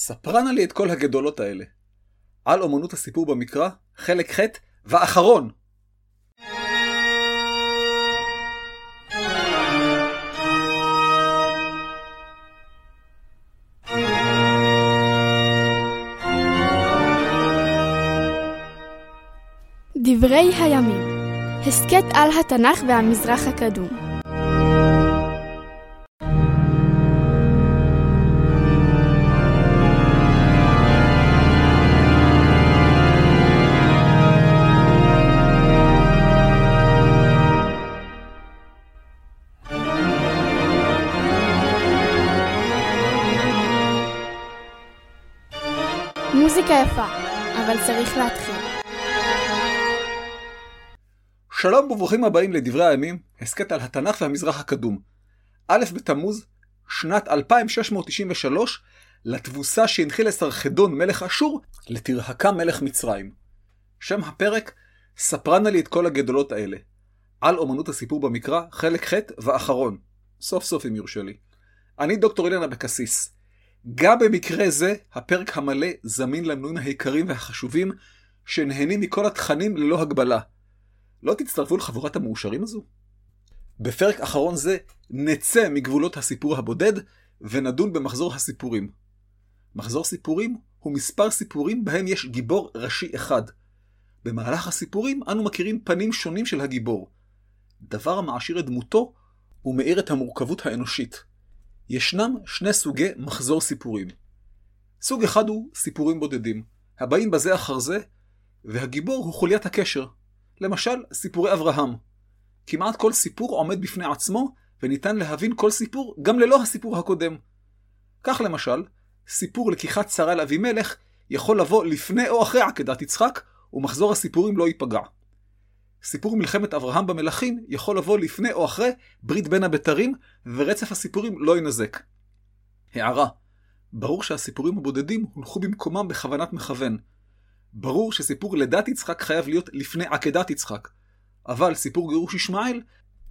ספרנה לי את כל הגדולות האלה. על אומנות הסיפור במקרא, חלק ח' ואחרון. דברי הימים, הסכת על התנ"ך והמזרח הקדום. שלום וברוכים הבאים לדברי הימים, הסכת על התנ"ך והמזרח הקדום. א' בתמוז, שנת 2693, לתבוסה שהנחיל לסרחדון מלך אשור, לתרהקה מלך מצרים. שם הפרק, ספרנה לי את כל הגדולות האלה. על אומנות הסיפור במקרא, חלק ח' ואחרון. סוף סוף אם יורשה לי. אני דוקטור אילן אבקסיס. גם במקרה זה, הפרק המלא זמין למנויים היקרים והחשובים, שנהנים מכל התכנים ללא הגבלה. לא תצטרפו לחבורת המאושרים הזו? בפרק אחרון זה נצא מגבולות הסיפור הבודד ונדון במחזור הסיפורים. מחזור סיפורים הוא מספר סיפורים בהם יש גיבור ראשי אחד. במהלך הסיפורים אנו מכירים פנים שונים של הגיבור. דבר המעשיר את דמותו ומאיר את המורכבות האנושית. ישנם שני סוגי מחזור סיפורים. סוג אחד הוא סיפורים בודדים, הבאים בזה אחר זה, והגיבור הוא חוליית הקשר. למשל, סיפורי אברהם. כמעט כל סיפור עומד בפני עצמו, וניתן להבין כל סיפור גם ללא הסיפור הקודם. כך למשל, סיפור לקיחת שרה לאבימלך יכול לבוא לפני או אחרי עקדת יצחק, ומחזור הסיפורים לא ייפגע. סיפור מלחמת אברהם במלכים יכול לבוא לפני או אחרי ברית בין הבתרים, ורצף הסיפורים לא ינזק. הערה ברור שהסיפורים הבודדים הונחו במקומם בכוונת מכוון. ברור שסיפור לידת יצחק חייב להיות לפני עקדת יצחק, אבל סיפור גירוש ישמעאל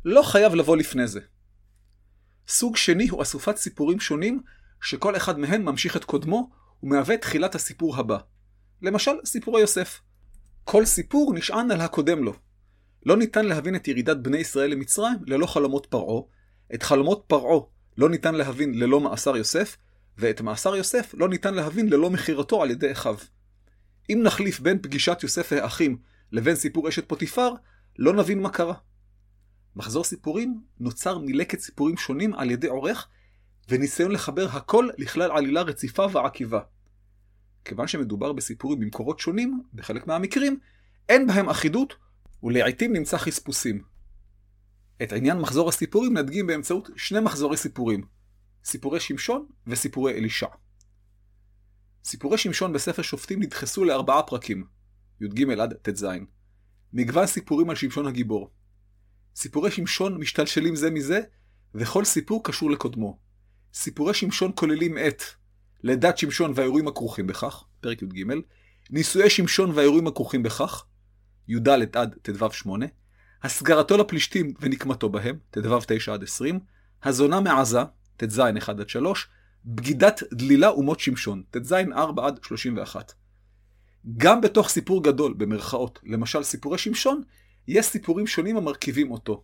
לא חייב לבוא לפני זה. סוג שני הוא אסופת סיפורים שונים, שכל אחד מהם ממשיך את קודמו, ומהווה תחילת הסיפור הבא. למשל, סיפורי יוסף. כל סיפור נשען על הקודם לו. לא ניתן להבין את ירידת בני ישראל למצרים ללא חלומות פרעה, את חלומות פרעה לא ניתן להבין ללא מאסר יוסף, ואת מאסר יוסף לא ניתן להבין ללא מכירתו על ידי אחיו. אם נחליף בין פגישת יוסף והאחים לבין סיפור אשת פוטיפר, לא נבין מה קרה. מחזור סיפורים נוצר מלקט סיפורים שונים על ידי עורך, וניסיון לחבר הכל לכלל עלילה רציפה ועקיבה. כיוון שמדובר בסיפורים במקורות שונים, בחלק מהמקרים, אין בהם אחידות, ולעיתים נמצא חספוסים. את עניין מחזור הסיפורים נדגים באמצעות שני מחזורי סיפורים, סיפורי שמשון וסיפורי אלישע. סיפורי שמשון בספר שופטים נדחסו לארבעה פרקים, י"ג עד ט"ז. מגוון סיפורים על שמשון הגיבור. סיפורי שמשון משתלשלים זה מזה, וכל סיפור קשור לקודמו. סיפורי שמשון כוללים את לידת שמשון והאירועים הכרוכים בכך, פרק י"ג, נישואי שמשון והאירועים הכרוכים בכך, י"ד עד ט"ו 8, הסגרתו לפלישתים ונקמתו בהם, ט"ו 9 עד 20, הזונה מעזה, ט"ז 1 עד 3, בגידת דלילה ומות שמשון, ט"ז 4 עד 31. גם בתוך סיפור גדול, במרכאות, למשל סיפורי שמשון, יש סיפורים שונים המרכיבים אותו.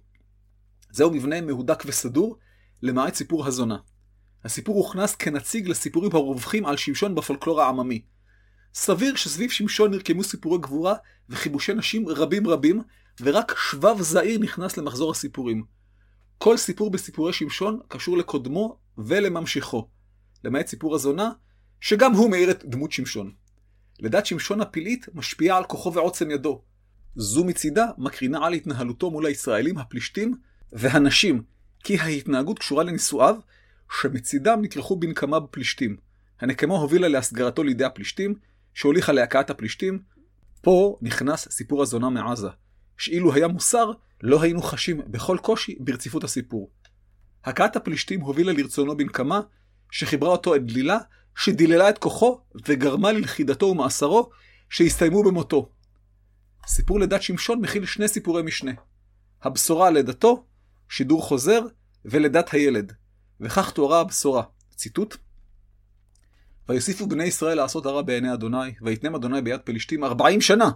זהו מבנה מהודק וסדור, למעט סיפור הזונה. הסיפור הוכנס כנציג לסיפורים הרווחים על שמשון בפולקלור העממי. סביר שסביב שמשון נרקמו סיפורי גבורה וחיבושי נשים רבים רבים, ורק שבב זעיר נכנס למחזור הסיפורים. כל סיפור בסיפורי שמשון קשור לקודמו ולממשיכו, למעט סיפור הזונה, שגם הוא מאיר את דמות שמשון. לידת שמשון הפלאית משפיעה על כוחו ועוצם ידו. זו מצידה מקרינה על התנהלותו מול הישראלים הפלישתים והנשים, כי ההתנהגות קשורה לנישואיו, שמצידם נתלכו בנקמה בפלישתים. הנקמה הובילה להסגרתו לידי הפלישתים, שהוליכה להכאת הפלישתים. פה נכנס סיפור הזונה מעזה, שאילו היה מוסר, לא היינו חשים בכל קושי ברציפות הסיפור. הכאת הפלישתים הובילה לרצונו בנקמה, שחיברה אותו את דלילה, שדיללה את כוחו וגרמה ללכידתו ומאסרו, שהסתיימו במותו. סיפור לידת שמשון מכיל שני סיפורי משנה. הבשורה על לידתו, שידור חוזר, ולידת הילד. וכך תוארה הבשורה. ציטוט: ויוסיפו בני ישראל לעשות הרע בעיני אדוני, ויתנם אדוני ביד פלישתים ארבעים שנה.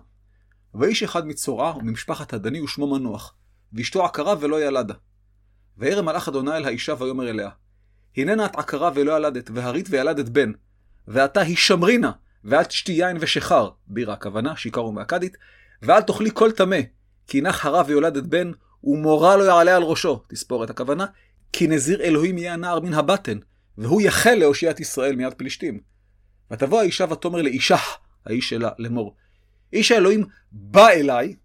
ואיש אחד מצורעה וממשפחת הדני ושמו מנוח, ואשתו עקרה ולא ילדה. וירא מלאך אדוני אל האישה ויאמר אליה, הננה את עקרה ולא ילדת, והרית וילדת בן, ועתה הישמרינה, ואל תשתי יין ושחר, בירה הכוונה, שיכר ומאכדית, ואל תאכלי כל טמא, כי נח הרה ויולדת בן, ומורה לא יעלה על ראשו, תספורת הכוונה, כי נזיר אלוהים יהיה הנער מן הבטן, והוא יחל להושיעת ישראל מיד פלישתים. ותבוא האישה ותאמר לאישה, האיש שלה, לאמור, איש האלוהים בא אליי,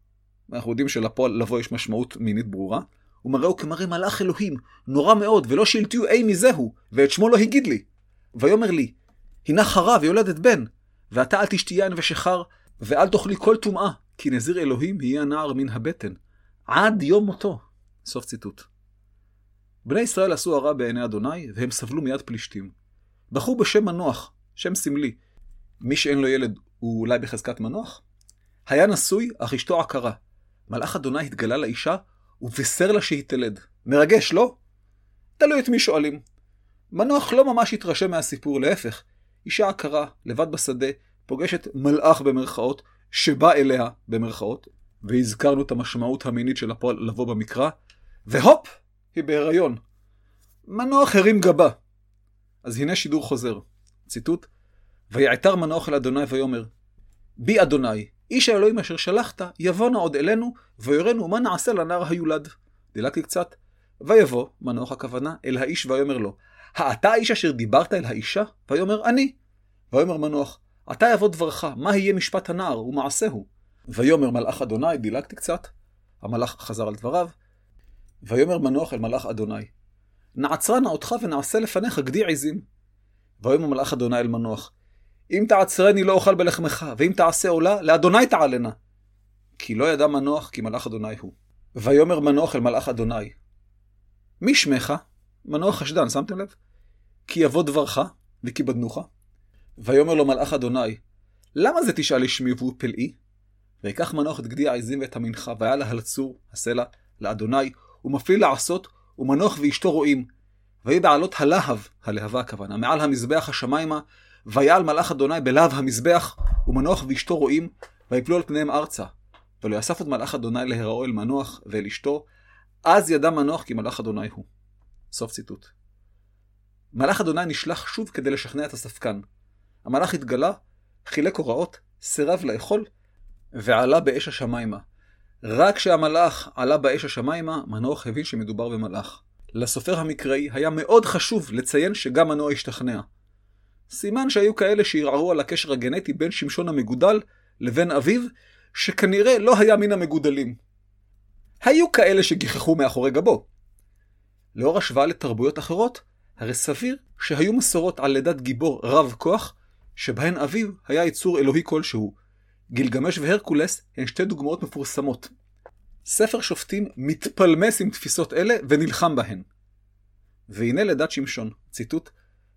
ואנחנו יודעים שלפועל לבוא יש משמעות מינית ברורה, ומראהו כמראה מלאך אלוהים, נורא מאוד, ולא שילתיו אי מזהו, ואת שמו לא הגיד לי. ויאמר לי, הנה חרה ויולדת בן, ואתה אל תשתי יין ושחר, ואל תאכלי כל טומאה, כי נזיר אלוהים יהיה הנער מן הבטן, עד יום מותו. סוף ציטוט. בני ישראל עשו הרע בעיני אדוני, והם סבלו מיד פלישתים. בחור בשם מנוח, שם סמלי. מי שאין לו ילד הוא אולי בחזקת מנוח? היה נשוי, אך אשתו עקרה. מלאך אדוני התגלה לאישה, ובישר לה שהיא תלד. מרגש, לא? תלוי את מי שואלים. מנוח לא ממש התרשם מהסיפור, להפך. אישה עקרה, לבד בשדה, פוגשת מלאך במרכאות, שבא אליה במרכאות, והזכרנו את המשמעות המינית של הפועל לבוא במקרא, והופ, היא בהיריון. מנוח הרים גבה. אז הנה שידור חוזר. ציטוט: ויעתר מנוח אל אדוני ויאמר, בי אדוני, איש האלוהים אשר שלחת, יבוא נא עוד אלינו, ויורנו מה נעשה לנער היולד. דילגתי קצת. ויבוא, מנוח הכוונה, אל האיש ויאמר לו, האתה האיש אשר דיברת אל האישה? ויאמר, אני. ויאמר מנוח, עתה יבוא דברך, מה יהיה משפט הנער ומעשהו? ויאמר מלאך אדוני, דילגתי קצת. המלאך חזר על דבריו. ויאמר מנוח אל מלאך אדוני, נעצרה נא אותך ונעשה לפניך גדי עזים. ויאמר מלאך אדוני אל מנוח, אם תעצרני לא אוכל בלחמך, ואם תעשה עולה, לאדוני תעלנה. כי לא ידע מנוח כי מלאך אדוני הוא. ויאמר מנוח אל מלאך אדוני, מי שמך? מנוח חשדן, שמתם לב? כי יבוא דברך, וכי בדנוך. ויאמר לו מלאך אדוני, למה זה תשאל לשמי והוא פלאי? ויקח מנוח את גדי העזים ואת המנחה, והיה לה הלצור, הסלע, לאדוני, ומפליא לעשות, ומנוח ואשתו רואים. ויהי בעלות הלהב, הלהבה הכוונה, מעל המזבח השמיימה, ויעל מלאך אדוני בלהב המזבח, ומנוח ואשתו רואים, ויפלו על פניהם ארצה. ולא יאסף עוד מלאך אדוני להיראו אל מנוח ואל אשתו, אז ידע מנוח כי מלאך אדוני הוא. סוף ציטוט. מלאך אדוני נשלח שוב כדי לשכנע את הספקן. המלאך התגלה, חילק הוראות, סירב לאכול, ועלה באש השמיימה. רק כשהמלאך עלה באש השמיימה, מנוח הבין שמדובר במלאך. לסופר המקראי היה מאוד חשוב לציין שגם מנוע השתכנע. סימן שהיו כאלה שערערו על הקשר הגנטי בין שמשון המגודל לבין אביו, שכנראה לא היה מן המגודלים. היו כאלה שגיחכו מאחורי גבו. לאור השוואה לתרבויות אחרות, הרי סביר שהיו מסורות על לידת גיבור רב כוח, שבהן אביו היה יצור אלוהי כלשהו. גילגמש והרקולס הן שתי דוגמאות מפורסמות. ספר שופטים מתפלמס עם תפיסות אלה ונלחם בהן. והנה לידת שמשון, ציטוט: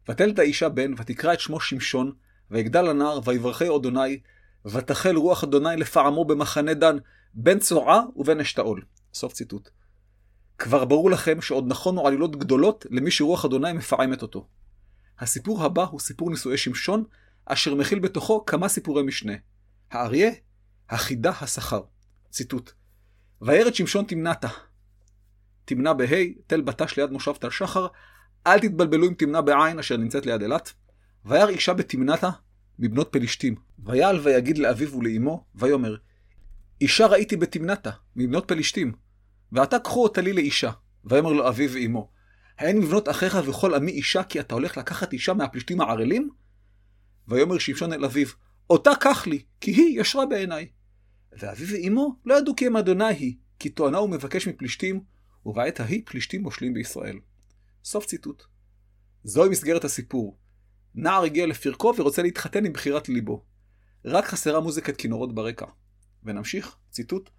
ותלת האישה בן, ותקרא את שמו שמשון, ויגדל הנער, ויברכי אדוני, ותחל רוח אדוני לפעמו במחנה דן, בין צועה ובין אשתאול. סוף ציטוט. כבר ברור לכם שעוד נכונו עלילות גדולות למי שרוח אדוני מפעמת אותו. הסיפור הבא הוא סיפור נישואי שמשון, אשר מכיל בתוכו כמה סיפורי משנה. האריה, החידה השכר. ציטוט: וירד שמשון תמנתה. תמנה בה', תל בטש ליד מושב תל שחר, אל תתבלבלו עם תמנה בעין אשר נמצאת ליד אילת. וירא אישה בתמנתה מבנות פלישתים. ויעל ויגיד לאביו ולאמו, ויאמר, אישה ראיתי בתמנתה מבנות פלישתים, ועתה קחו אותה לי לאישה. ויאמר לו אביו ואמו, האין מבנות אחיך וכל עמי אישה, כי אתה הולך לקחת אישה מהפלישתים הערלים? ויאמר שמשון אל אביו, אותה קח לי, כי היא ישרה בעיניי. ואביו ואמו לא ידעו כי הם אדוני היא, כי טוענה הוא מבקש מפלישתים, ובעת ההיא פלישתים מושלים בישראל. סוף ציטוט. זוהי מסגרת הסיפור. נער הגיע לפרקו ורוצה להתחתן עם בחירת ליבו. רק חסרה מוזיקת כינורות ברקע. ונמשיך, ציטוט.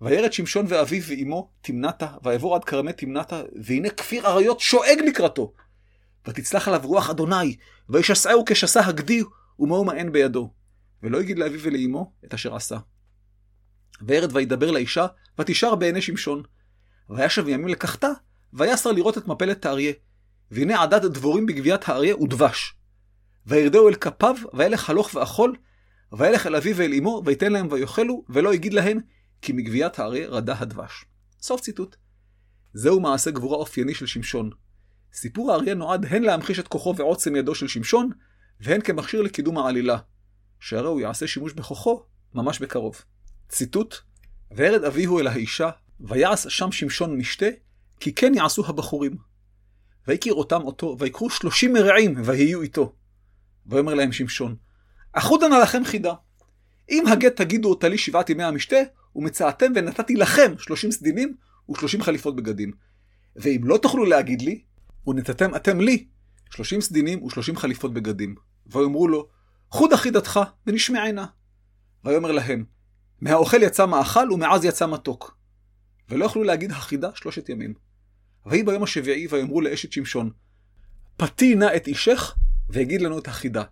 וירד שמשון ואביו ואמו תמנתה, ויעבור עד כרמי תמנתה, והנה כפיר אריות שואג לקראתו. ותצלח עליו רוח אדוני, וישסעהו כשסה הגדי, ומהו מאן בידו. ולא יגיד לאביו ולאמו את אשר עשה. וירד וידבר לאישה, ותשאר בעיני שמשון. וישב ימים לקחתה, ויסר לראות את מפלת האריה. והנה עדת דבורים בגביית האריה ודבש. וירדהו אל כפיו, וילך הלוך ואכול, וילך אל אביו ואל אמו, ויתן להם ויאכלו, ולא הגיד להם, כי מגביית האריה רדה הדבש. סוף ציטוט. זהו מעשה גבורה אופייני של שמשון. סיפור האריה נועד הן להמחיש את כוחו ועוצם ידו של שמשון, והן כמכשיר לקידום העלילה, שהרי הוא יעשה שימוש בכוחו ממש בקרוב. ציטוט: וירד אביהו אל האישה, ויעש שם שמשון משתה, כי כן יעשו הבחורים. ויקיר אותם אותו, ויקחו שלושים מרעים, ויהיו איתו. ויאמר להם שמשון, אחודה נא לכם חידה. אם הגט תגידו אותה לי שבעת ימי המשתה, ומצאתם ונתתי לכם שלושים סדינים ושלושים חליפות בגדים. ואם לא תוכלו להגיד לי, ונתתם אתם לי שלושים סדינים ושלושים חליפות בגדים. ויאמרו לו, חודה חידתך ונשמענה. ויאמר להם, מהאוכל יצא מאכל ומעז יצא מתוק. ולא יכלו להגיד החידה שלושת ימים. ויהי ביום השביעי ויאמרו לאשת שמשון, פתי נא את אישך והגיד לנו את החידה.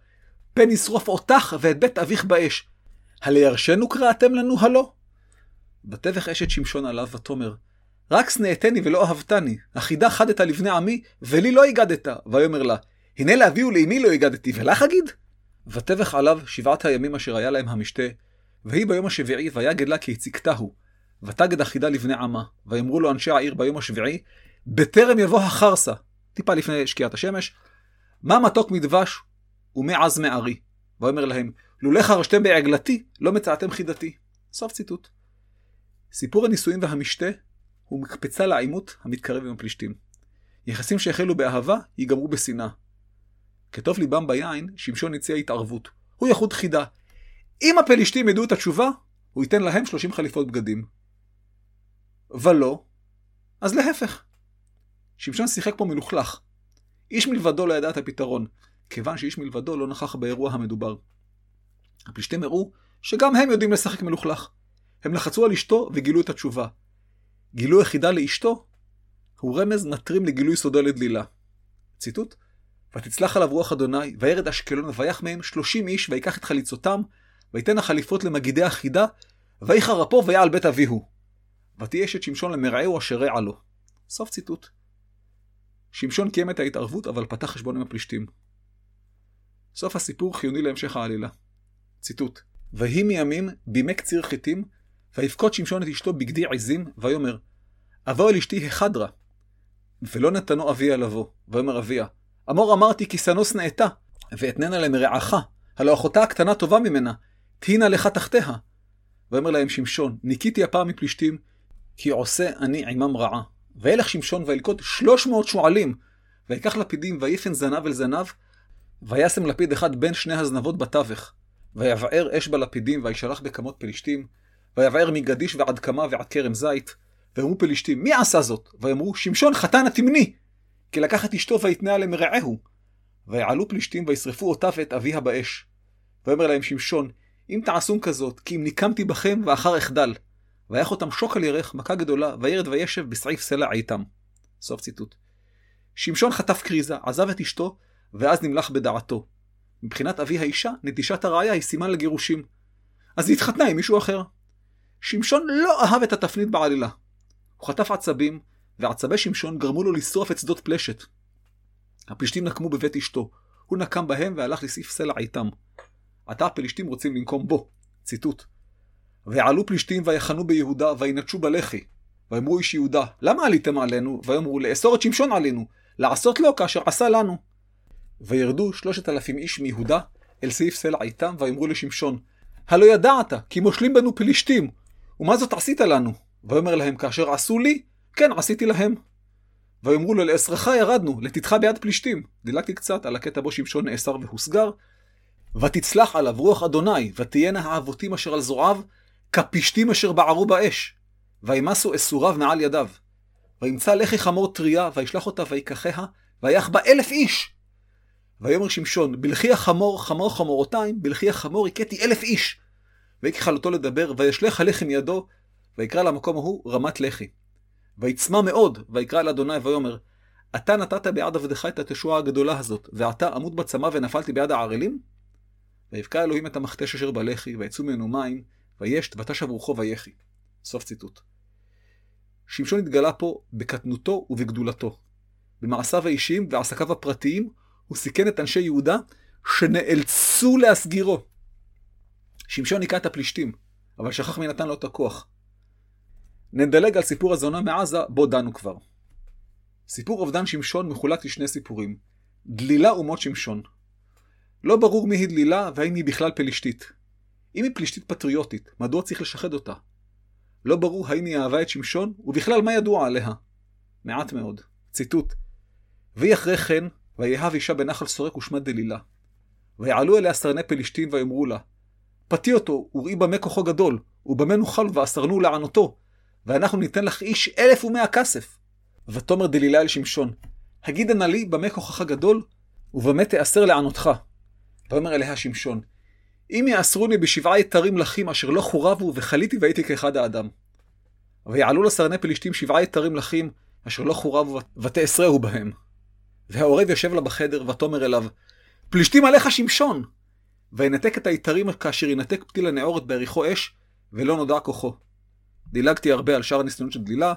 פן ישרוף אותך ואת בית אביך באש. הלירשנו קראתם לנו הלא? ותבך אשת שמשון עליו ותאמר, רק שנאתני ולא אהבתני, החידה חדת לבני עמי, ולי לא הגדת. ויאמר לה, הנה לאבי ולאמי לא הגדתי, ולך אגיד? ותבך עליו שבעת הימים אשר היה להם המשתה, ויהי ביום השביעי ויגד לה כי הציקתהו. ותגד החידה לבני עמה, ויאמרו לו אנשי העיר ביום השביעי, בטרם יבוא החרסה, טיפה לפני שקיעת השמש, מה מתוק מדבש ומעז מארי. ויאמר להם, לולא חרשתם בעגלתי, לא מצאתם חידתי. סוף ציטוט. סיפור הנישואים והמשתה הוא מקפצה לעימות המתקרב עם הפלישתים. יחסים שהחלו באהבה, ייגמרו בשנאה. כטוב ליבם ביין, שמשון הציע התערבות. הוא יחוד חידה. אם הפלישתים ידעו את התשובה, הוא ייתן להם 30 חליפות בגדים. ולא, אז להפך. שמשון שיחק פה מלוכלך. איש מלבדו לא ידע את הפתרון, כיוון שאיש מלבדו לא נכח באירוע המדובר. הפלישתים הראו שגם הם יודעים לשחק מלוכלך. הם לחצו על אשתו וגילו את התשובה. גילוי יחידה לאשתו הוא רמז נטרים לגילוי סודו לדלילה. ציטוט: ותצלח עליו רוח אדוני, וירד אשקלון ויח מהם שלושים איש, ויקח את חליצותם, ויתן החליפות למגידי החידה, ויחר אפו ויעל בית אביהו. ותהיה אשת שמשון למרעהו אשר רע לו. סוף ציטוט. שמשון קיים את ההתערבות, אבל פתח חשבון עם הפלישתים. סוף הסיפור חיוני להמשך העלילה. ציטוט: ויהי מימים בימי קציר חיטים, ויבכות שמשון את אשתו בגדי עזים, ויאמר, אבוא אל אשתי החדרה. ולא נתנו אביה לבוא, ויאמר אביה, אמור אמרתי כי שנוא שנאתה, ואתננה למרעך, הלא אחותה הקטנה טובה ממנה, תהינה לך תחתיה. ויאמר להם שמשון, ניקיתי הפעם מפלישתים, כי עושה אני עמם רעה. וילך שמשון וילקוט שלוש מאות שועלים, ויקח לפידים ויפן זנב אל זנב, וישם לפיד אחד בין שני הזנבות בתווך. ויבער אש בלפידים, וישלח בכמות פלישתים, ויבער מגדיש ועד קמה ועד כרם זית. ויאמרו פלישתים, מי עשה זאת? ויאמרו, שמשון חתן התמני, כי לקח את אשתו ויתנה למרעהו. ויעלו פלישתים וישרפו אותה ואת אביה באש. ויאמר להם שמשון, אם תעשום כזאת, כי אם ניקמתי בכם ואחר אחדל. ויח אותם שוק על ירך, מכה גדולה, וירד וישב בסעיף סלע איתם. סוף ציטוט. שמשון חטף כריזה, עזב את אשתו, ואז נמלך בדעתו. מבחינת אבי האישה, נטישת הראיה היא סימן לגירושים. אז היא התחתנה עם מישהו אחר. שמשון לא אהב את התפנית בעלילה. הוא חטף עצבים, ועצבי שמשון גרמו לו לשרוף את שדות פלשת. הפלישתים נקמו בבית אשתו, הוא נקם בהם והלך לסעיף סלע איתם. עתה הפלישתים רוצים לנקום בו. ציטוט: ויעלו פלישתים ויחנו ביהודה וינטשו בלחי. ויאמרו איש יהודה, למה עליתם עלינו? ויאמרו לאסור את שמשון עלינו, לעשות לו כאשר עשה לנו. וירדו שלושת אלפים איש מיהודה אל סעיף סלע איתם, ויאמרו לשמשון, הלא ידעת, כי מושלים בנו פלישתים, ומה זאת עשית לנו? ויאמר להם, כאשר עשו לי, כן עשיתי להם. ויאמרו לו, לעשרך ירדנו, לתתך ביד פלישתים. דילגתי קצת על הקטע בו שמשון נאסר והוסגר. ותצלח עליו רוח אדוני, ותהיינה האבותים אשר על זרועיו, כפשתים אשר בערו באש. וימסו אסוריו מעל ידיו. וימצא לחי חמור טריה, וישלח אותה ויקחיה, ויח בה אלף איש. ויאמר שמשון, בלכי החמור חמור חמורותיים, בלכי החמור הכיתי אלף איש. ויקחלותו לדבר, וישלך הלחם ידו, ויקרא למקום ההוא רמת לחי. ויצמא מאוד, ויקרא אל אדוני ויאמר, אתה נתת ביד עבדך את התשועה הגדולה הזאת, ועתה אמות בצמא ונפלתי ביד הערלים? ויבקע אלוהים את המכתש אשר בלחי, ויצאו ממנו מים, ותשב רוחו ויחי. סוף ציטוט. שמשון התגלה פה בקטנותו ובגדולתו. במעשיו האישיים ועסקיו הפרטיים, הוא סיכן את אנשי יהודה, שנאלצו להסגירו. שמשון היכה את הפלישתים, אבל שכח מי נתן לו את הכוח. נדלג על סיפור הזונה מעזה, בו דנו כבר. סיפור אובדן שמשון מחולק לשני סיפורים. דלילה ומות שמשון. לא ברור מי היא דלילה והאם היא בכלל פלישתית. אם היא פלישתית פטריוטית, מדוע צריך לשחד אותה? לא ברור האם היא אהבה את שמשון, ובכלל מה ידוע עליה. מעט מאוד. ציטוט: ויהי אחרי כן, ויהב אישה בנחל סורק ושמה דלילה. ויעלו אליה סרני פלישתים ויאמרו לה, פתי אותו, וראי במה כוחו גדול, ובמה נאכל ואסרנו לענותו, ואנחנו ניתן לך איש אלף ומאה כסף. ותאמר דלילה אל שמשון, הגידה נא לי במה כוחך גדול, ובמה תאסר לענותך. ויאמר אליה שמשון, אם יאסרוני בשבעה יתרים לחים אשר לא חורבו, וחליתי והייתי כאחד האדם. ויעלו לסרני פלישתים שבעה יתרים לחים, אשר לא חורבו, ותאסרהו בהם. והעורב יושב לה בחדר, ותאמר אליו, פלישתים עליך שמשון! וינתק את היתרים כאשר ינתק פתיל הנאורת בעריכו אש, ולא נודע כוחו. דילגתי הרבה על שאר הניסיונות של דלילה,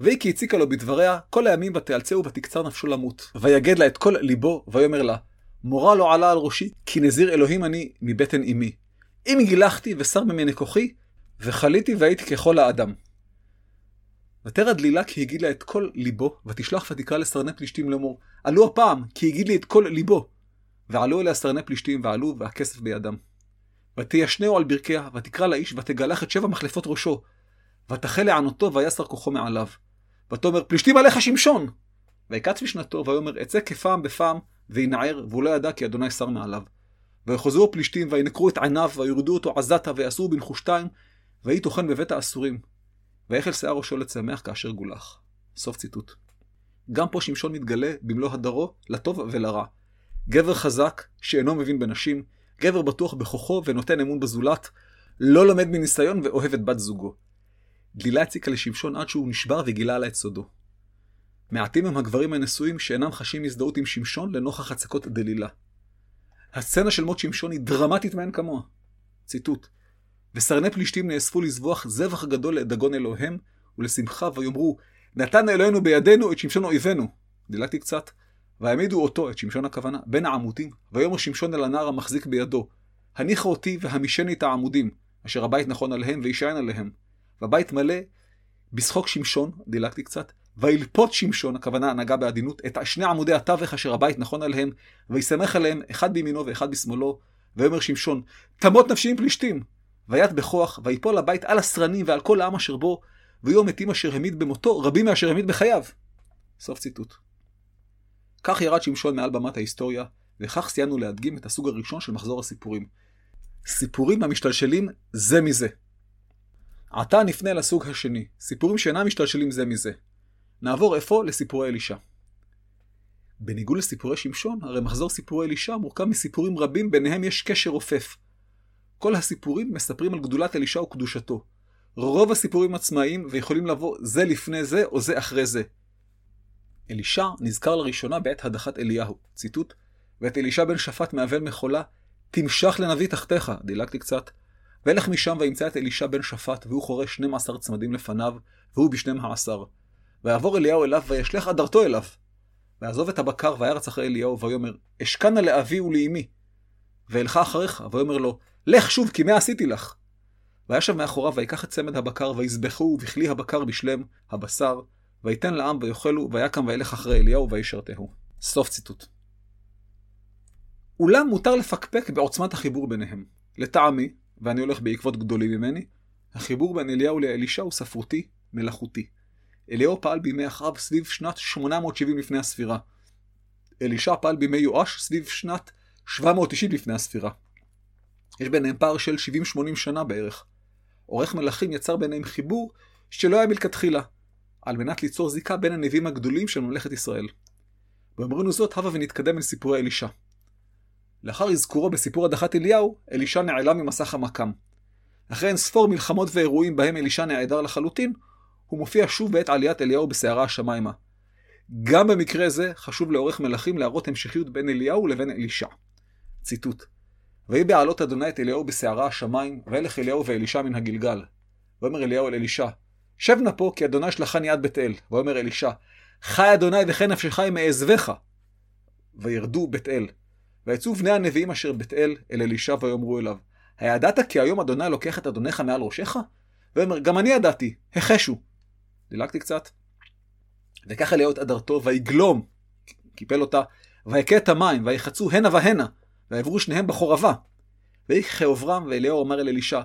והיא כי הציקה לו בדבריה, כל הימים ותאלצהו ותקצר נפשו למות. ויגד לה את כל ליבו, ויאמר לה, מורה לא עלה על ראשי, כי נזיר אלוהים אני מבטן אמי. אם גילחתי ושר ממני כוחי, וחליתי והייתי ככל האדם. ותרא דלילה כי הגיד לה את כל ליבו, ותשלח ותקרא לסרני פלישתים לאמור, עלו הפעם, כי הגיד לי את כל ליבו. ועלו אליה סרני פלישתים, ועלו, והכסף בידם. ותישנהו על ברכיה, ותקרא לאיש, ותגלח את שבע מחלפות ראשו, ותחל לענותו, ויסר כוחו מעליו. ותאמר, פלישתים עליך שמשון! ויקץ משנתו, ויאמר, אצא כפעם בפעם, וינער, והוא לא ידע כי אדוני שר מעליו. ויחוזרו הפלישתים, וינקרו את עיניו, ויורדו אותו עזתה, ויעשו בנחושתיים, ויהי טוחן בבית האסורים. ויחל שיער ראשו לצמח כאשר גולח. סוף ציטוט. גם פה שמשון מתגלה במלוא הדרו, לטוב ולרע. גבר חזק, שאינו מבין בנשים, גבר בטוח בכוחו ונותן אמון בזולת, לא לומד מניסיון ואוהב את בת זוגו. דלילה הציקה לשמשון עד שהוא נשבר וגילה לה את סודו. מעטים הם הגברים הנשואים שאינם חשים הזדהות עם שמשון לנוכח הצקות דלילה. הסצנה של מות שמשון היא דרמטית מאין כמוה. ציטוט: וסרני פלישתים נאספו לזבוח זבח גדול לדגון אלוהיהם ולשמחה ויאמרו נתן אלוהינו בידינו את שמשון אויבינו. דילגתי קצת. והעמידו אותו, את שמשון הכוונה, בין העמודים, ויאמר שמשון אל הנער המחזיק בידו, הניחה אותי והמישני את העמודים, אשר הבית נכון עליהם וישען עליהם. והבית מלא בשחוק שמשון, דילגתי קצת, וילפות שמשון, הכוונה הנהגה בעדינות, את שני עמודי התווך אשר הבית נכון עליהם, ויסמך עליהם אחד בימינו ואחד בשמאלו, ויאמר שמשון, תמות נפשי עם פלישתים. ויד בכוח, ויפול הבית על הסרנים ועל כל העם אשר בו, ויהיו המתים אשר המית במותו, רבים מאשר המית בחייו. סוף ציטוט. כך ירד שמשון מעל במת ההיסטוריה, וכך סיימנו להדגים את הסוג הראשון של מחזור הסיפורים. סיפורים המשתלשלים זה מזה. עתה נפנה לסוג השני, סיפורים שאינם משתלשלים זה מזה. נעבור אפוא לסיפורי אלישע. בניגוד לסיפורי שמשון, הרי מחזור סיפורי אלישע מורכב מסיפורים רבים, ביניהם יש קשר רופף. כל הסיפורים מספרים על גדולת אלישע וקדושתו. רוב הסיפורים עצמאיים ויכולים לבוא זה לפני זה או זה אחרי זה. אלישע נזכר לראשונה בעת הדחת אליהו. ציטוט: ואת אלישע בן שפט מאבל מחולה, תמשך לנביא תחתיך, דילגתי קצת. וילך משם וימצא את אלישע בן שפט, והוא חורש 12 צמדים לפניו, והוא בשנים העשר. ויעבור אליהו אליו, וישלח אדרתו אליו. ויעזוב את הבקר, וירץ אחרי אליהו, ויאמר, אשכנה לאבי ולאמי. ואלך אחריך, ויאמר לו, לך שוב, כי מה עשיתי לך? וישב מאחוריו, ויקח את צמד הבקר, ויזבחו בכלי הבקר בשלם, הבשר, ויתן לעם ויאכלו, ויקם וילך אחרי אליהו וישרתהו. סוף ציטוט. אולם מותר לפקפק בעוצמת החיבור ביניהם. לטעמי, ואני הולך בעקבות גדולים ממני, החיבור בין אליהו לאלישע הוא ספרותי, מלאכותי. אליהו פעל בימי אחאב סביב שנת 870 לפני הספירה. אלישע פעל בימי יואש סביב שנת 790 לפני הספירה. יש ביניהם פער של 70-80 שנה בערך. עורך מלכים יצר ביניהם חיבור שלא היה מלכתחילה, על מנת ליצור זיקה בין הנביאים הגדולים של ממלכת ישראל. באמרנו זאת, הבה ונתקדם אל סיפורי אלישע. לאחר אזכורו בסיפור הדחת אליהו, אלישע נעלם ממסך המקם. אחרי אין ספור מלחמות ואירועים בהם אלישע נעדר לחלוטין, הוא מופיע שוב בעת עליית אליהו בסערה השמיימה. גם במקרה זה חשוב לעורך מלכים להראות המשכיות בין אליהו לבין אלישע. ציטוט: ויהי בעלות אדוני את אליהו בסערה השמיים, וילך אליהו ואלישע מן הגלגל. ואומר אליהו אל אלישע, שב נא פה, כי אדוני שלחני עד בית אל. ואומר אלישע, חי אדוני וכן נפשך אם אעזבך. וירדו בית אל. ויצאו בני הנביאים אשר בית אל אל אלישע ויאמרו אליו, הידעת כי היום אדוני לוקח את אדונך מעל ראשך? ואומר, גם אני ידעתי, החשו. דילגתי קצת. וכך אליהו את אדרתו, ויגלום, קיפל אותה, ויכה את המים, ויחצו הנה והנה, ויעברו שניהם בחורבה. ויהי עוברם, ואליהו אמר אל אלישע,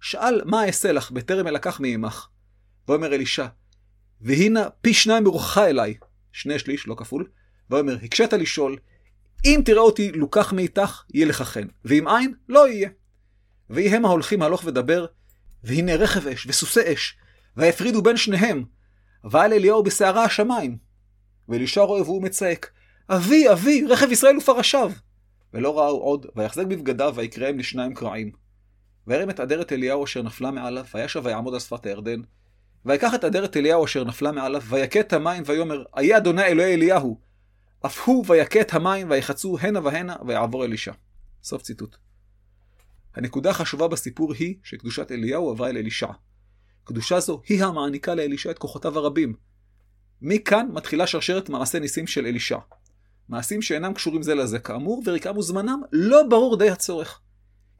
שאל מה אעשה לך, בטרם אלקח מעמך. ואומר אלישע, והנה פי שניים ברוחך אליי, שני שליש, לא כפול, ואומר, הקשית לשאול, אם תראה אותי לוקח מאיתך, יהיה לך חן, ואם אין, לא יהיה. ויהי הם ההולכים הלוך ודבר, והנה רכב אש וסוסי אש, ויפרידו בין שניהם, ועל אליהו בסערה השמיים. ואלישע רואה והוא מצייק, אבי, אבי, רכב ישראל ופרשיו. ולא ראו עוד, ויחזק בבגדיו, ויקראם לשניים קרעים. וירם את אדרת אליהו אשר נפלה מעליו, וישב ויעמוד על שפת הירדן. ויקח את אדרת אליהו אשר נפלה מעליו, ויכה את המים, ויאמר, איה אדוני אלוהי אליהו. אף הוא ויכה את המים, ויחצו הנה והנה, ויעבור אלישע. סוף ציטוט. הנקודה החשובה בסיפור היא שקדושת אליהו עברה אל אלישע. קדושה זו היא המעניקה לאלישע את כוחותיו הרבים. מכאן מתחילה שרשרת מעשי ניסים של אלישע. מעשים שאינם קשורים זה לזה כאמור, ורקעם וזמנם לא ברור די הצורך.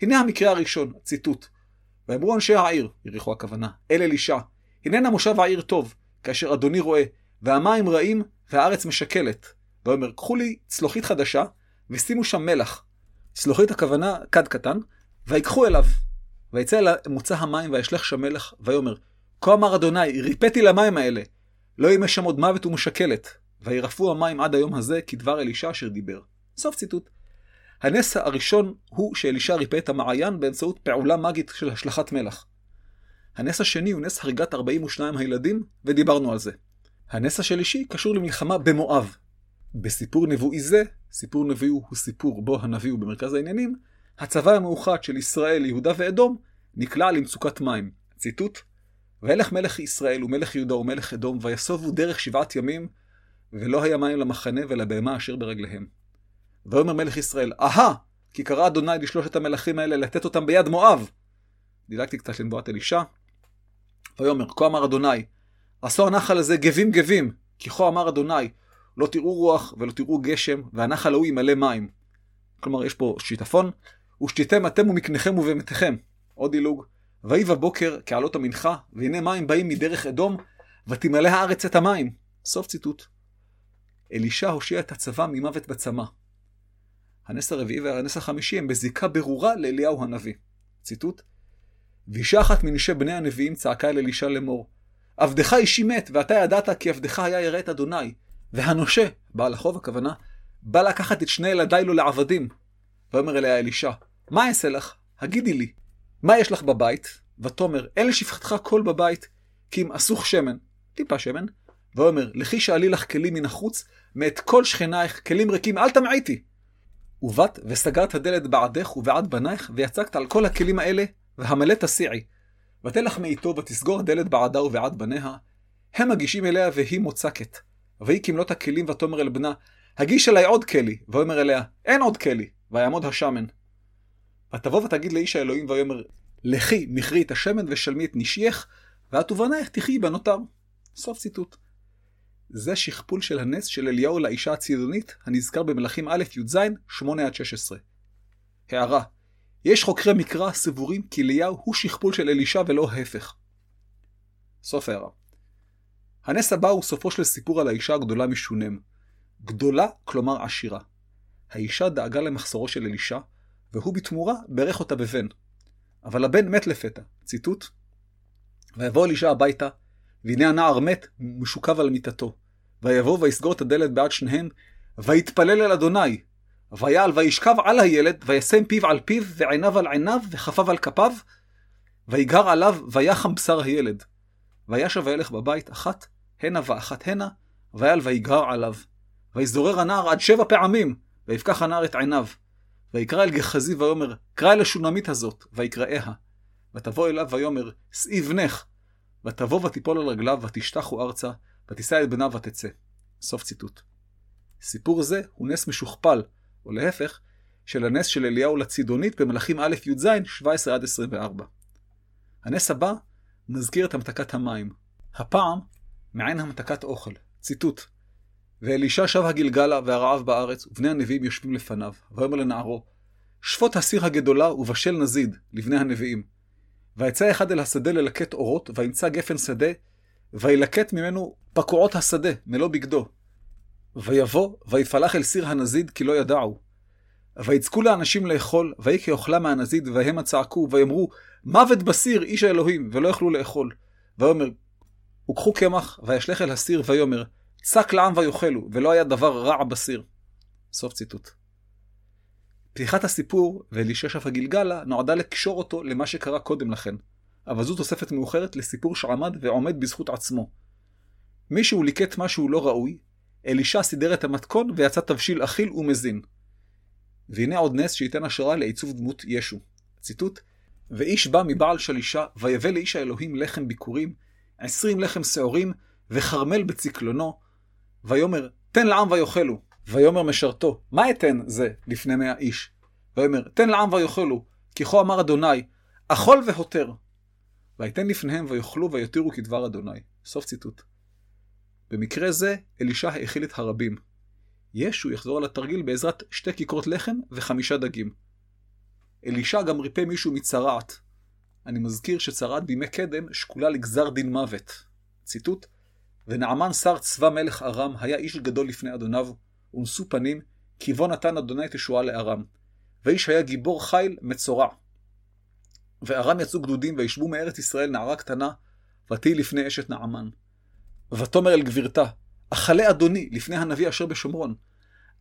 הנה המקרה הראשון, ציטוט. ואמרו אנשי העיר, יריחו הכוונה, אל אלישע, הננה מושב העיר טוב, כאשר אדוני רואה, והמים רעים, והארץ משקלת. ואומר, קחו לי צלוחית חדשה, ושימו שם מלח. צלוחית הכוונה, כד קטן, ויקחו אליו. ויצא אל מוצא המים, וישלח שם מלח, ויאמר, כה אמר אדוני, ריפאתי למים האלה, לא ימי שם עוד מוות ומשקלת. וירפו המים עד היום הזה, כדבר אלישע אשר דיבר. סוף ציטוט. הנס הראשון הוא שאלישע ריפא את המעיין באמצעות פעולה מגית של השלכת מלח. הנס השני הוא נס הריגת 42 הילדים, ודיברנו על זה. הנס השלישי קשור למלחמה במואב. בסיפור נבואי זה, סיפור נבואי הוא סיפור בו הנביא הוא במרכז העניינים, הצבא המאוחד של ישראל, יהודה ואדום, נקלע למצוקת מים. ציטוט: וילך מלך ישראל ומלך יהודה ומלך אדום, ויסובו דרך שבעת ימים, ולא היה מים למחנה ולבהמה אשר ברגליהם. ויאמר מלך ישראל, אהה, כי קרא אדוני לשלושת המלכים האלה לתת אותם ביד מואב. דילגתי קצת לנבואת אלישע. ויאמר, כה אמר אדוני, עשו הנחל הזה גבים גבים, כי כה אמר אדוני, לא תראו רוח ולא תראו גשם, והנחל ההוא ימלא מים. כלומר, יש פה שיטפון, ושתיתם אתם ומקניכם ובהמתכם. עוד דילוג. ויהי בבוקר כעלות המנחה, והנה מים באים מדרך אדום, ותמלא הארץ את המים. סוף ציטוט. אלישע הושיע את הצבא ממוות בצמא. הנס הרביעי והנס החמישי הם בזיקה ברורה לאליהו הנביא. ציטוט: ואישה אחת מנשי בני הנביאים צעקה אל אלישע לאמור, עבדך אישי מת, ואתה ידעת כי עבדך היה ירא את אדוני. והנושה, בעל החוב הכוונה, בא לקחת את שני ילדיי לו לעבדים. ויאמר אליה אלישע, מה אעשה לך? הגידי לי. מה יש לך בבית? ותאמר, אין לשפחתך קול בבית, כי אם אסוך שמן, טיפה שמן, ואומר, לכי שאלי לך כלים מן החוץ, מאת כל שכנייך, כלים ריקים, אל תמעיטי. ובאת וסגרת הדלת בעדך ובעד בנייך, ויצקת על כל הכלים האלה, והמלא תסיעי. ותלך מאיתו ותסגור הדלת בעדה ובעד בניה, הם מגישים אליה והיא מוצקת. ויהי כמלות הכלים ותאמר אל בנה, הגיש אלי עוד כלי, ויאמר אליה, אין עוד כלי, ויעמוד השמן. ותבוא ותגיד לאיש האלוהים ויאמר, לכי מכרי את השמן ושלמי את נשייך, ואת ובנייך תחי בנותר. סוף ציטוט. זה שכפול של הנס של אליהו לאישה הצידונית, הנזכר במלכים א' י"ז 8-16. הערה יש חוקרי מקרא סבורים כי אליהו הוא שכפול של אלישע ולא ההפך. סוף הערה. הנס הבא הוא סופו של סיפור על האישה הגדולה משונם. גדולה, כלומר עשירה. האישה דאגה למחסורו של אלישע, והוא בתמורה ברך אותה בבן. אבל הבן מת לפתע. ציטוט: ויבוא אלישע הביתה, והנה הנער מת, משוכב על מיטתו. ויבוא ויסגור את הדלת בעד שניהם, ויתפלל אל אדוני. ויעל וישכב על הילד, וישם פיו על פיו, ועיניו על עיניו, וכפיו על כפיו, ויגר עליו, ויחם בשר הילד. וישב וילך בבית אחת, הנה ואחת הנה, ויעל ויגרר עליו. ויזורר הנער עד שבע פעמים, ויפקח הנער את עיניו. ויקרא אל גחזי ויאמר, קרא אל השונמית הזאת, ויקראיה. ותבוא אליו ויאמר, שאי בנך. ותבוא ותיפול על רגליו, ותשתחו ארצה, ותישא את בניו ותצא. סוף ציטוט. סיפור זה הוא נס משוכפל, או להפך, של הנס של אליהו לצידונית במלאכים א' י"ז 17-24. הנס הבא מזכיר את המתקת המים. הפעם, מעין המתקת אוכל. ציטוט: ואלישע שב הגלגלה והרעב בארץ, ובני הנביאים יושבים לפניו. ויאמר לנערו, שפוט הסיר הגדולה ובשל נזיד לבני הנביאים. ויצא אחד אל השדה ללקט אורות, וימצא גפן שדה, וילקט ממנו פקועות השדה, מלוא בגדו. ויבוא, ויפלח אל סיר הנזיד, כי לא ידעו. ויצקו לאנשים לאכול, ויהי כאוכלה מהנזיד, והמה צעקו, ויאמרו, מוות בסיר, איש האלוהים, ולא יכלו לאכול. ויאמר, וקחו קמח, וישלך אל הסיר, ויאמר, צק לעם ויאכלו, ולא היה דבר רע בסיר. סוף ציטוט. פתיחת הסיפור, ואלישע שף הגלגלה, נועדה לקשור אותו למה שקרה קודם לכן. אבל זו תוספת מאוחרת לסיפור שעמד ועומד בזכות עצמו. מישהו ליקט משהו לא ראוי, אלישע סידר את המתכון ויצא תבשיל אכיל ומזין. והנה עוד נס שייתן השראה לעיצוב דמות ישו. ציטוט: ואיש בא מבעל שלישה, ויבא לאיש האלוהים לחם ביכורים, עשרים לחם שעורים, וכרמל בצקלונו, ויאמר, תן לעם ויאכלו. ויאמר משרתו, מה אתן זה לפני מאה איש? ויאמר, תן לעם ויאכלו, כי כה אמר אדוני, אכול והותר. ויתן לפניהם ויאכלו ויתירו כדבר אדוני. סוף ציטוט. במקרה זה, אלישע האכיל את הרבים. ישו יחזור על התרגיל בעזרת שתי כיכרות לחם וחמישה דגים. אלישע גם ריפא מישהו מצרעת. אני מזכיר שצרעת בימי קדם שקולה לגזר דין מוות. ציטוט: ונעמן שר צבא מלך ארם היה איש גדול לפני אדוניו, ונשוא פנים, כי בו נתן אדוני תשועה לארם. ואיש היה גיבור חיל מצורע. וארם יצאו גדודים וישבו מארץ ישראל נערה קטנה, ותהי לפני אשת נעמן. ותאמר אל גבירתה, אכלה אדוני לפני הנביא אשר בשומרון.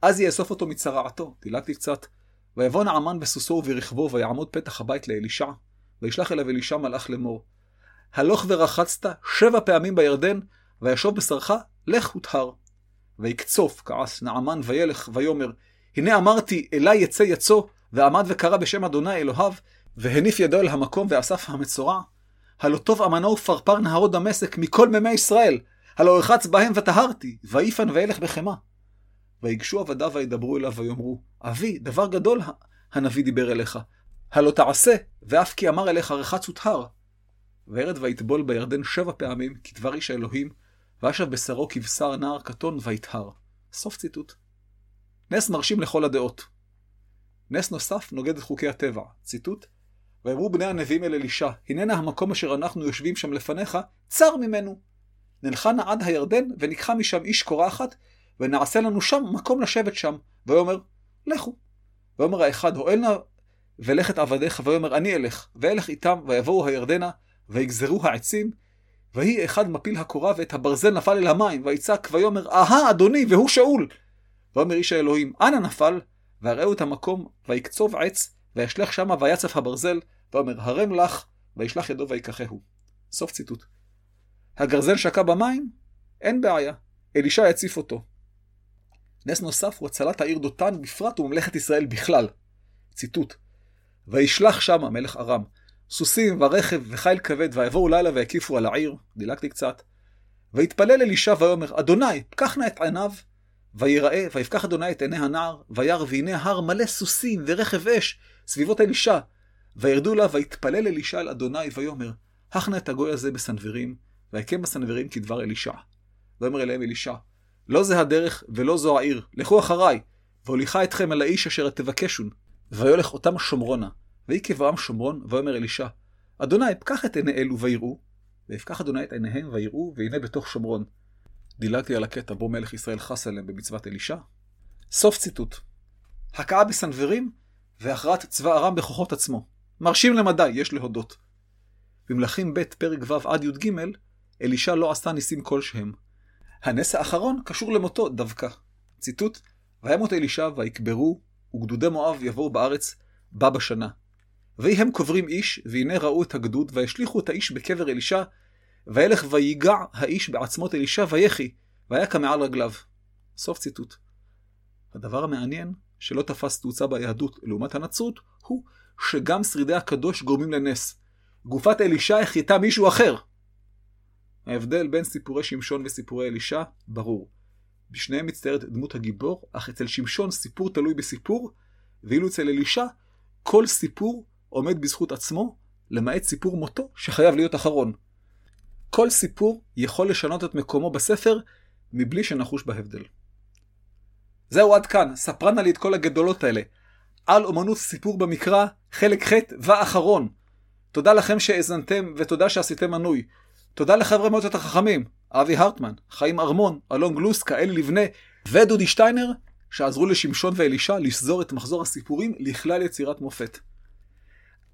אז יאסוף אותו מצרעתו, דילגתי קצת. ויבוא נעמן בסוסו וברכבו, ויעמוד פתח הבית לאלישע, וישלח אליו אלישע מלאך לאמור. הלוך ורחצת שבע פעמים בירדן, וישוב בשרך, לך וטהר. ויקצוף, כעס נעמן וילך, ויאמר, הנה אמרתי, אלי יצא יצוא, ועמד וקרא בשם אדוני אלוהיו, והניף ידו אל המקום ואסף המצורע. הלא טוב אמנו ופרפר נהרות דמשק מכל מימי ישראל, הלא ארחץ בהם וטהרתי, ויפן וילך בחמה. ויגשו עבדיו וידברו אליו ויאמרו, אבי, דבר גדול הנביא דיבר אליך. הלא תעשה, ואף כי אמר אליך רחץ וטהר. וירד ויטבול בירדן שבע פעמים, כדבר איש האלוהים, וישב בשרו כבשר נער קטון ויטהר. סוף ציטוט. נס מרשים לכל הדעות. נס נוסף נוגד את חוקי הטבע. ציטוט: ויאמרו בני הנביאים אל אלישע, הננה המקום אשר אנחנו יושבים שם לפניך, צר ממנו. נלכה נא עד הירדן, וניקחה משם איש קורחת, ונעשה לנו שם מקום לשבת שם. ויאמר, לכו. ויאמר האחד, הואל נא ולך את עבדיך, ויאמר אני אלך, ואלך איתם, ויבואו הירדנה, ויגזרו העצים, ויהי אחד מפיל הקורה, ואת הברזל נפל אל המים, ויצעק, ויאמר, אהה, אדוני, והוא שאול. ויאמר איש האלוהים, אנה נפל? והראו את המקום, ויקצוב עץ, וישלך שמה, ויצף הברזל, ויאמר, הרם לך, וישלח ידו ויקחהו. סוף ציטוט. הגרזן שקע במים? אין בעיה. אלישע יציף אותו. נס נוסף הוא הצלת העיר דותן בפרט וממלכת ישראל בכלל. ציטוט: וישלח שמה מלך ארם, סוסים ורכב וחיל כבד, ויבואו לילה ויקיפו על העיר, דילגתי קצת. ויתפלל אלישע ויאמר, אדוני, פקח נא את עיניו, ויראה, ויפקח אדוני את עיני הנער, וירא והנה הר מלא סוסים ורכב אש, סביבות אלישע. וירדו אליו, ויתפלל אלישע אל אדוני, ויאמר, הך נא את הגוי הזה בסנוורים, ויקם בסנוורים כדבר אלישע. ויאמר אליהם אלישע, לא זה הדרך ולא זו העיר, לכו אחריי, והוליכה אתכם אל האיש אשר תבקשון. ויולך אותם שומרונה, ויהי כבעם שומרון, ויאמר אלישע, אדוני, פקח את עיני אלו ויראו, ויפקח אדוני את עיניהם ויראו, והנה בתוך שומרון. דילגתי על הקטע בו מלך ישראל חס עליהם במצוות אלישע. סוף ציטוט. הכאה בסנוורים והכרעת צבא ארם בכוחות עצמו. מרשים למדי, יש להודות. במלכים ב' פרק ו' עד י"ג, אלישע לא עשה ניסים כלשהם. הנס האחרון קשור למותו דווקא. ציטוט: וימות אלישע ויקברו, וגדודי מואב יבואו בארץ בה בשנה. ויהי הם קוברים איש, והנה ראו את הגדוד, וישליכו את האיש בקבר אלישע, וילך ויגע האיש בעצמות אלישע ויחי, והיה מעל רגליו. סוף ציטוט. הדבר המעניין, שלא תפס תאוצה ביהדות לעומת הנצרות, הוא שגם שרידי הקדוש גורמים לנס. גופת אלישע החייתה מישהו אחר. ההבדל בין סיפורי שמשון וסיפורי אלישע ברור. בשניהם מצטיירת דמות הגיבור, אך אצל שמשון סיפור תלוי בסיפור, ואילו אצל אלישע כל סיפור עומד בזכות עצמו, למעט סיפור מותו שחייב להיות אחרון. כל סיפור יכול לשנות את מקומו בספר מבלי שנחוש בהבדל. זהו עד כאן, ספרנה לי את כל הגדולות האלה. על אומנות סיפור במקרא, חלק ח' ואחרון. תודה לכם שהאזנתם, ותודה שעשיתם מנוי. תודה לחברי מועצת החכמים, אבי הרטמן, חיים ארמון, אלון גלוסקה, אלי לבנה ודודי שטיינר, שעזרו לשמשון ואלישע לשזור את מחזור הסיפורים לכלל יצירת מופת.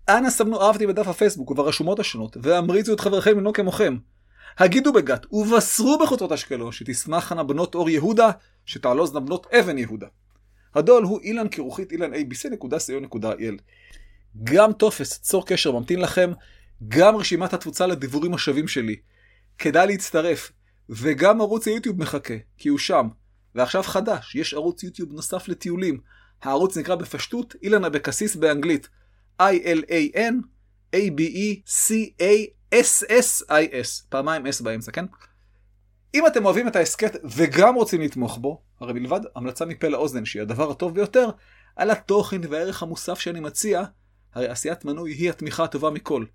אנא סמנו אהבתי בדף הפייסבוק וברשומות השונות, והמריצו את חבריכם לנהוג כמוכם. הגידו בגת, ובשרו בחוצות אשקלון, שתשמחנה בנות אור יהודה, שתעלוזנה בנות אבן יהודה. הדול הוא אילן כרוכית אילן abc.co.il. גם טופס צור קשר ממתין לכם, גם רשימת התפוצה לדיבורים השווים שלי. כדאי להצטרף, וגם ערוץ היוטיוב מחכה, כי הוא שם. ועכשיו חדש, יש ערוץ יוטיוב נוסף לטיולים. הערוץ נקרא בפשטות אילן אבקסיס באנגלית. I-L-A-N, A-B-E-C-A-S-S-I-S. פעמיים S באמצע, כן? אם אתם אוהבים את ההסכת וגם רוצים לתמוך בו, הרי מלבד המלצה מפה לאוזן שהיא הדבר הטוב ביותר, על התוכן והערך המוסף שאני מציע, הרי עשיית מנוי היא התמיכה הטובה מכל.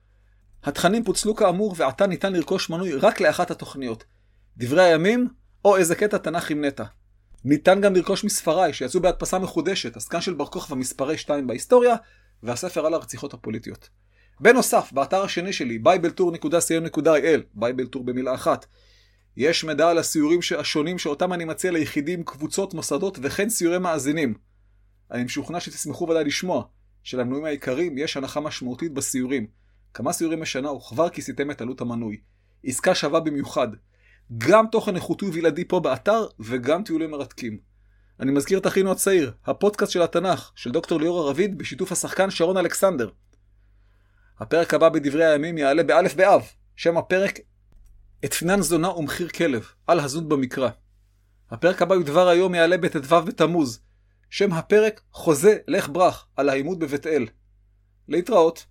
התכנים פוצלו כאמור ועתה ניתן לרכוש מנוי רק לאחת התוכניות. דברי הימים, או איזה קטע תנ"ך עם נטע. ניתן גם לרכוש מספריי שיצאו בהדפסה מחודשת, עסקן של בר כוכבא מספרי 2 בהיסטוריה, והספר על הרציחות הפוליטיות. בנוסף, באתר השני שלי, bibletour.co.il, Bibletour במילה אחת, יש מידע על הסיורים השונים שאותם אני מציע ליחידים, קבוצות, מוסדות וכן סיורי מאזינים. אני משוכנע שתשמחו ודאי לשמוע שלמנויים העיקריים יש הנחה משמעותית בסיורים. כמה סיורים בשנה וכבר כיסיתם את עלות המנוי. עסקה שווה במיוחד. גם תוכן איכותי ובלעדי פה באתר וגם טיולים מרתקים. אני מזכיר את אחינו הצעיר, הפודקאסט של התנ"ך, של דוקטור ליאור הרביד בשיתוף השחקן שרון אלכסנדר. הפרק הבא בדברי הימים יעלה באלף באב, שם הפרק אתנן זונה ומחיר כלב, על הזון במקרא. הפרק הבא בדבר היום יעלה בט"ו בתמוז, שם הפרק חוזה לך ברח, על העימות בבית אל. להתראות.